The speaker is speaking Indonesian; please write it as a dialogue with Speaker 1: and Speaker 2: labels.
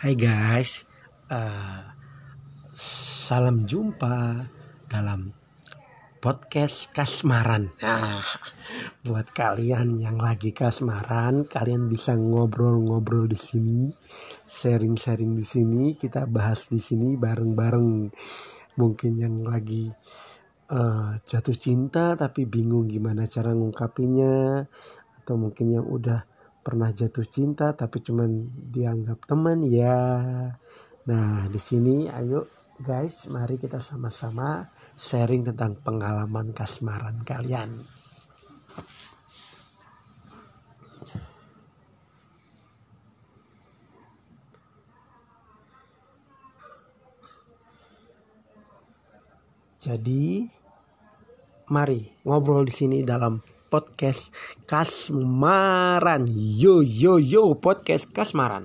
Speaker 1: Hai guys, uh, salam jumpa dalam podcast kasmaran. Nah, buat kalian yang lagi kasmaran, kalian bisa ngobrol-ngobrol di sini, sharing-sharing di sini, kita bahas di sini bareng-bareng. Mungkin yang lagi uh, jatuh cinta tapi bingung gimana cara ngungkapinya, atau mungkin yang udah pernah jatuh cinta tapi cuman dianggap teman ya. Nah, di sini ayo guys, mari kita sama-sama sharing tentang pengalaman kasmaran kalian. Jadi, mari ngobrol di sini dalam podcast Kasmaran. Yo yo yo podcast Kasmaran.